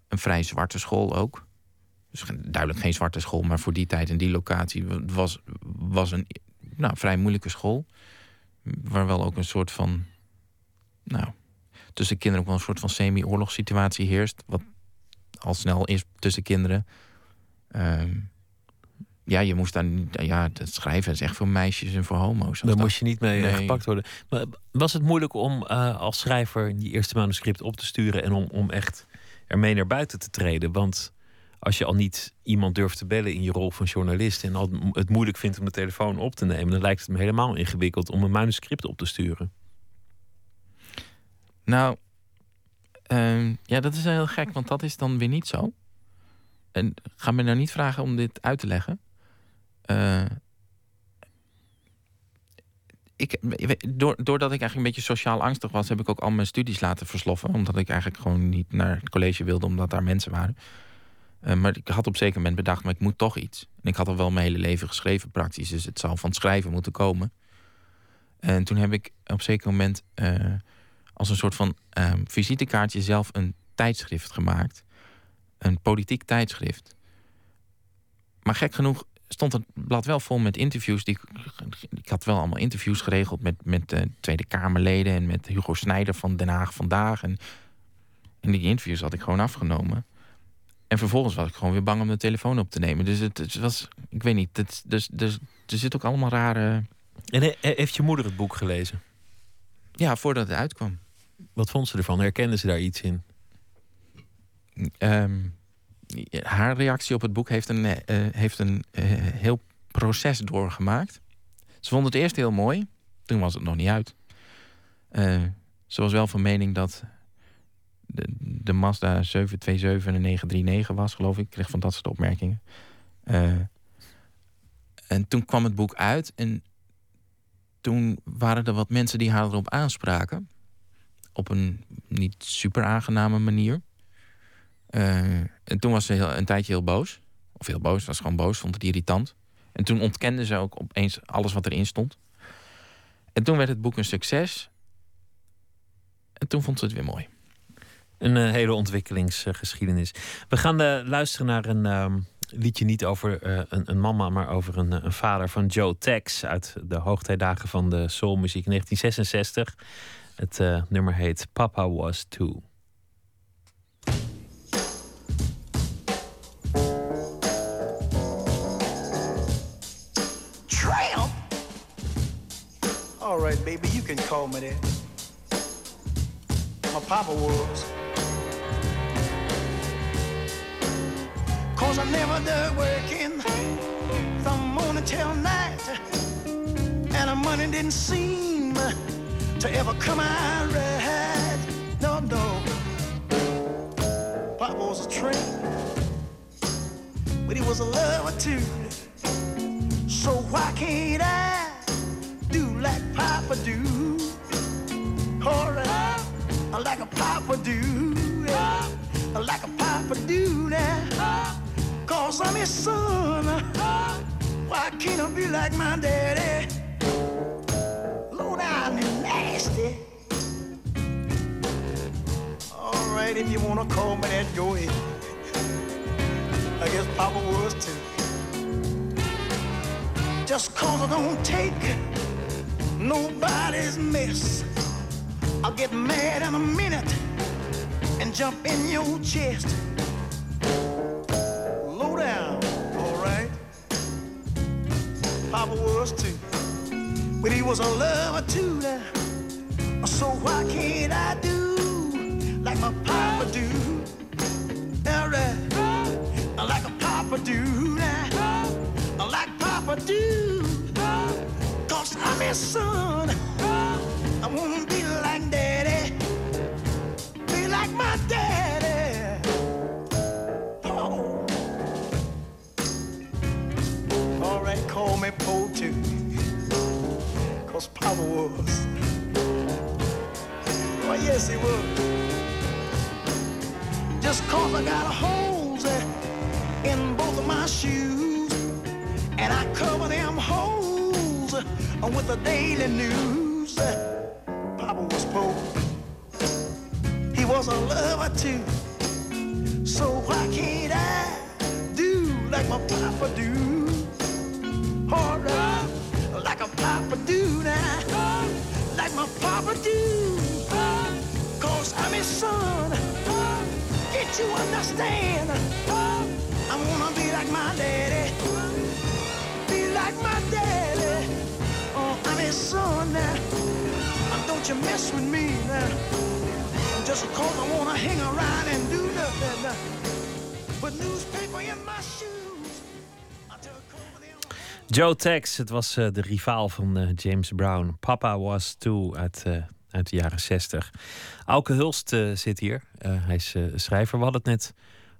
een vrij zwarte school ook. Dus duidelijk geen zwarte school, maar voor die tijd en die locatie was, was een nou, vrij moeilijke school. Waar wel ook een soort van. Nou, tussen kinderen ook wel een soort van semi-oorlogssituatie heerst. Wat al snel is tussen kinderen. Um, ja, je moest dan. Ja, het schrijven is echt voor meisjes en voor homo's. Daar moest je niet mee nee. gepakt worden. Maar was het moeilijk om uh, als schrijver die eerste manuscript op te sturen en om, om echt ermee naar buiten te treden? Want als je al niet iemand durft te bellen in je rol van journalist en al het moeilijk vindt om de telefoon op te nemen, dan lijkt het me helemaal ingewikkeld om een manuscript op te sturen. Nou, ehm, ja, dat is heel gek, want dat is dan weer niet zo. En ga me nou niet vragen om dit uit te leggen. Uh, ik, doordat ik eigenlijk een beetje sociaal angstig was, heb ik ook al mijn studies laten versloffen. Omdat ik eigenlijk gewoon niet naar het college wilde, omdat daar mensen waren. Uh, maar ik had op zeker moment bedacht, maar ik moet toch iets. En ik had al wel mijn hele leven geschreven praktisch, dus het zal van het schrijven moeten komen. En toen heb ik op zeker moment uh, als een soort van uh, visitekaartje zelf een tijdschrift gemaakt. Een politiek tijdschrift. Maar gek genoeg stond het blad wel vol met interviews. Die, ik had wel allemaal interviews geregeld met, met uh, Tweede Kamerleden en met Hugo Snijder van Den Haag vandaag. En, en die interviews had ik gewoon afgenomen. En vervolgens was ik gewoon weer bang om de telefoon op te nemen. Dus het, het was, ik weet niet, het, dus, dus, er zit ook allemaal rare. En heeft je moeder het boek gelezen? Ja, voordat het uitkwam. Wat vond ze ervan? Herkende ze daar iets in? Um, haar reactie op het boek heeft een, uh, heeft een uh, heel proces doorgemaakt. Ze vond het eerst heel mooi. Toen was het nog niet uit. Uh, ze was wel van mening dat de, de Mazda 727 een 939 was, geloof ik. Ik kreeg van dat soort opmerkingen. en toen kwam het boek uit. En toen waren er wat mensen die haar erop aanspraken. Op een niet super aangename manier. Uh, en toen was ze heel, een tijdje heel boos. Of heel boos, was gewoon boos, vond het irritant. En toen ontkende ze ook opeens alles wat erin stond. En toen werd het boek een succes. En toen vond ze het weer mooi. Een uh, hele ontwikkelingsgeschiedenis. We gaan uh, luisteren naar een um, liedje niet over een, een, mama, maar over een, een, vader van Joe Tex uit de hoogtijdagen van de soulmuziek 1966. Het eh, nummer heet Papa Was Too. Tramp! All right, baby, you can call me that. My papa was. Cause I never did working from morning till night. And the money didn't seem to ever come out right. No, no. Papa was a train, but he was a lover too. So why can't I? Do like Papa do. Alright, like a Papa do. Yeah. Like a Papa do now. Cause I'm his son. Why can't I be like my daddy? Down and nasty. Alright, if you wanna call me that, go ahead. I guess Papa was too. Just cause I don't take nobody's mess. I'll get mad in a minute and jump in your chest. But he was a lover too. So why can't I do like my papa do? Alright, like a papa do now, like papa do. Cause I'm his son. Papa was. Yes he was. Just cause I got holes in both of my shoes. And I cover them holes with the daily news. Papa was poor. He was a lover too. So why can't I do like my papa do? Can't you understand? I wanna be like my daddy. Be like my daddy. I'm his son now. Don't you mess with me now. Just cause I wanna hang around and do nothing. Put newspaper in my shoes. I. Joe Tex, het was eh, de rivaal van eh, James Brown. Papa Was Too uit, eh, uit de jaren 60. Auke Hulst eh, zit hier. Eh, hij is eh, schrijver. We hadden het net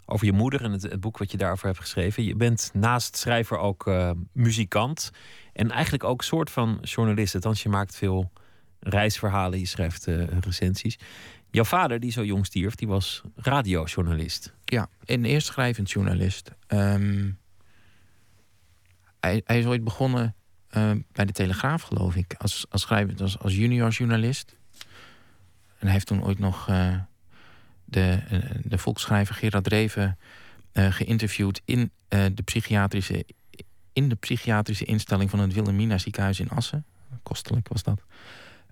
over je moeder en het, boek wat je daarover hebt geschreven. Je bent naast schrijver ook muzikant. En eigenlijk ook soort van journalist. Althans, je maakt veel reisverhalen. Je schrijft recensies. Jouw vader, die zo jong stierf, die was radiojournalist. Ja, en eerst schrijvend journalist. Ehm, hij, hij is ooit begonnen bij de Telegraaf, geloof ik. Als, als schrijvend, als, als junior journalist. En hij heeft toen ooit nog eh, de, eh, de volksschrijver Gerard Dreven eh, geïnterviewd in, de psychiatrische, in de psychiatrische instelling van het Wilhelmina ziekenhuis in Assen. Kostelijk was dat.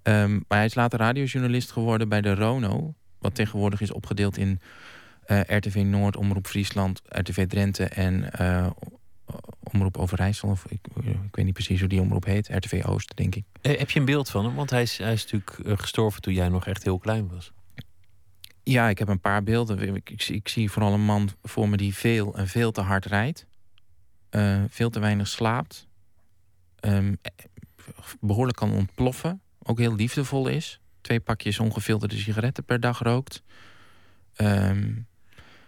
Ehm, maar hij is later radiojournalist geworden bij de Rono. Wat tegenwoordig is opgedeeld in RTV Noord, Omroep Friesland, RTV Drenthe en Omroep Overijssel. Of ik, ik weet niet precies hoe die omroep heet. RTV Oost, denk ik. Eh, heb je een beeld van hem? Want hij is, hij is natuurlijk eh, gestorven toen jij nog echt heel klein was. Ja, ik heb een paar beelden. Ik, ik, zie- ik zie vooral een man voor me die veel en veel te hard rijdt. Eh, veel te weinig slaapt. Ehm, eh, behoorlijk kan ontploffen. Ook heel liefdevol is. Twee pakjes ongefilterde sigaretten per dag rookt. Ehm,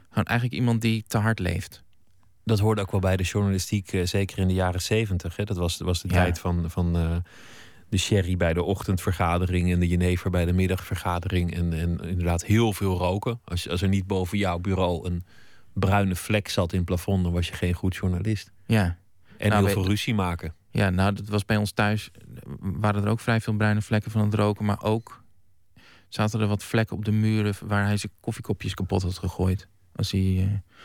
gewoon eigenlijk iemand die te hard leeft. Dat hoorde ook wel bij de journalistiek, eh, zeker in de jaren zeventig. Dat was, was de Ja. tijd van, van eh, de sherry bij de ochtendvergadering en de jenever bij de middagvergadering. En, en inderdaad heel veel roken. Als, als er niet boven jouw bureau een bruine vlek zat in het plafond, dan was je geen goed journalist. Ja. En Nou, heel veel ruzie maken. Ja, nou, dat was bij ons thuis. Waren er ook vrij veel bruine vlekken van het roken. Maar ook zaten er wat vlekken op de muren waar hij zijn koffiekopjes kapot had gegooid. Als hij, eh,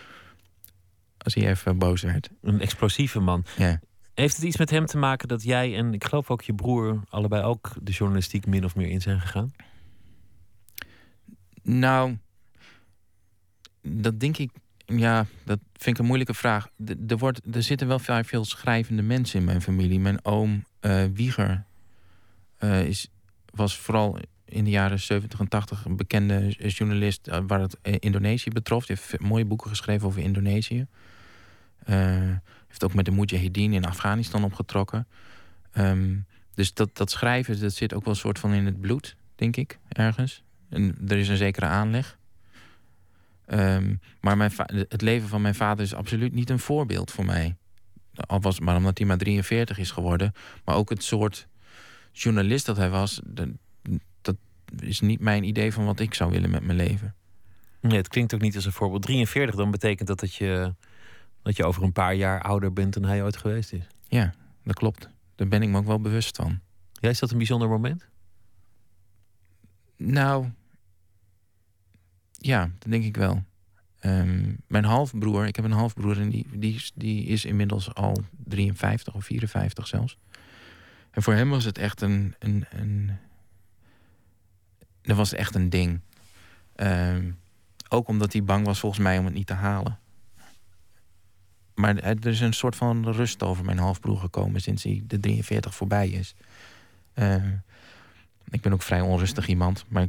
als hij even boos werd. Een explosieve man. Ja. Heeft het iets met hem te maken dat jij en ik geloof ook je broer allebei ook de journalistiek min of meer in zijn gegaan? Nou, dat denk ik. Ja, dat vind ik een moeilijke vraag. Er, wordt, er zitten wel vrij veel schrijvende mensen in mijn familie. Mijn oom eh, Wieger eh, is, was vooral in de jaren 70 en 80 een bekende journalist eh, waar het Indonesië betrof. Hij heeft mooie boeken geschreven over Indonesië. Eh, heeft ook met de Mujahideen in Afghanistan opgetrokken. Ehm, dus dat, dat schrijven, dat zit ook wel een soort van in het bloed, denk ik, ergens. En er is een zekere aanleg. Ehm, maar mijn het leven van mijn vader is absoluut niet een voorbeeld voor mij. Al was maar omdat hij maar 43 is geworden. Maar ook het soort journalist dat hij was, dat, dat is niet mijn idee van wat ik zou willen met mijn leven. Nee, het klinkt ook niet als een voorbeeld. 43, dan betekent dat dat je, dat je over een paar jaar ouder bent dan hij ooit geweest is. Ja, dat klopt. Daar ben ik me ook wel bewust van. Ja, is dat een bijzonder moment? Nou, ja, dat denk ik wel. Ehm, mijn halfbroer, ik heb een halfbroer en die, die, is- die is inmiddels al 53 of 54 zelfs. En voor hem was het echt een. een, een dat was echt een ding. Ehm, ook omdat hij bang was volgens mij om het niet te halen. Maar er is een soort van rust over mijn halfbroer gekomen sinds hij de 43 voorbij is. Eh, ik ben ook vrij onrustig iemand, maar,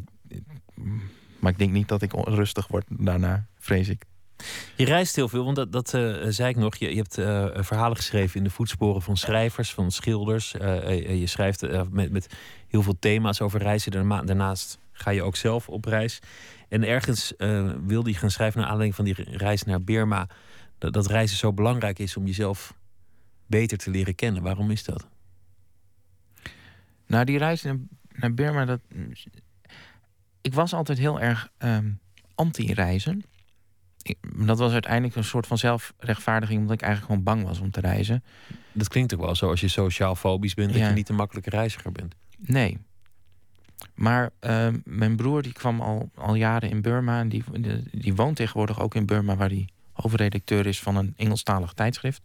maar ik denk niet dat ik onrustig word daarna, vrees ik. Je reist heel veel, want dat, dat eh, zei ik nog. Je, je hebt eh, verhalen geschreven in de voetsporen van schrijvers, van schilders. Eh, eh, je schrijft eh, met, met heel veel thema's over reizen. Daarna- Daarnaast ga je ook zelf op reis. En ergens eh, wilde je gaan schrijven naar aanleiding van die reis naar Birma. Dat, dat reizen zo belangrijk is om jezelf beter te leren kennen. Waarom is dat? Nou, die reis naar, naar Burma, dat, ik was altijd heel erg ehm, anti-reizen. Dat was uiteindelijk een soort van zelfrechtvaardiging, omdat ik eigenlijk gewoon bang was om te reizen. Dat klinkt ook wel zo als je sociaal fobisch bent, dat je niet een makkelijke reiziger bent. Nee. Maar ehm, mijn broer die kwam al, al jaren in Burma. En die, die, die woont tegenwoordig ook in Burma, waar hij hoofdredacteur is van een Engelstalig tijdschrift.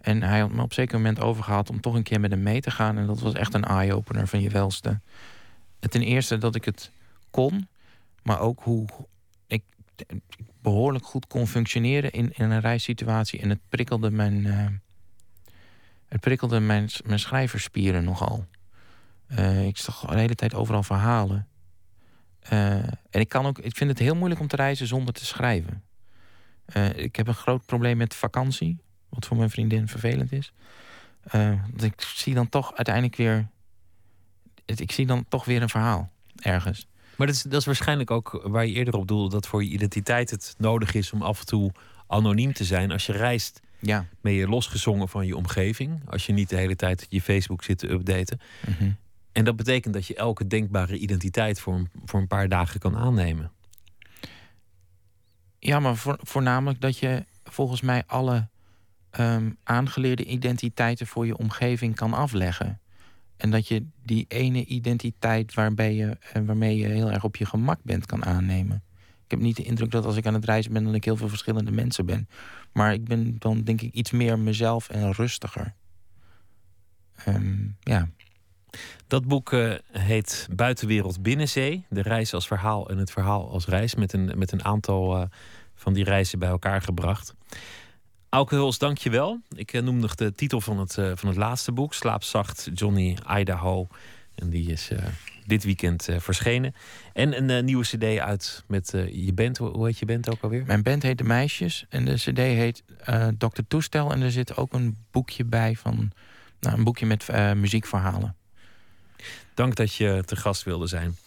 En hij had me op een zeker moment overgehaald om toch een keer met hem mee te gaan. En dat was echt een eye-opener van je welste. Ten eerste dat ik het kon, maar ook hoe ik behoorlijk goed kon functioneren in, in een reissituatie. En het prikkelde mijn, eh, het prikkelde mijn, mijn schrijverspieren nogal. Eh, ik zag de hele tijd overal verhalen. Eh, en ik, kan ook, ik vind het heel moeilijk om te reizen zonder te schrijven. Eh, ik heb een groot probleem met vakantie. Wat voor mijn vriendin vervelend is. Uh, want ik zie dan toch uiteindelijk weer. Ik zie dan toch weer een verhaal ergens. Maar dat is, dat is waarschijnlijk ook waar je eerder op doelde dat voor je identiteit het nodig is om af en toe anoniem te zijn. Als je reist, ja. ben je losgezongen van je omgeving. Als je niet de hele tijd je Facebook zit te updaten. Mhm. En dat betekent dat je elke denkbare identiteit voor een, voor een paar dagen kan aannemen. Ja, maar voornamelijk dat je volgens mij alle ehm, aangeleerde identiteiten voor je omgeving kan afleggen. En dat je die ene identiteit waarbij je, eh, waarmee je heel erg op je gemak bent kan aannemen. Ik heb niet de indruk dat als ik aan het reizen ben, dat ik heel veel verschillende mensen ben. Maar ik ben dan denk ik iets meer mezelf en rustiger. Ehm, ja. Dat boek uh, heet Buitenwereld Binnenzee. De reis als verhaal en het verhaal als reis. Met een, met een aantal uh, van die reizen bij elkaar gebracht. Auke Huls, dank je wel. Ik uh, noem nog de titel van het, van het laatste boek. Slaapzacht Johnny Idaho. En die is dit weekend verschenen. En een nieuwe cd uit met je band. Hoe heet je band ook alweer? Mijn band heet De Meisjes. En de cd heet Dr. Toestel. En er zit ook een boekje bij van... Nou, een boekje met muziekverhalen. Dank dat je te gast wilde zijn.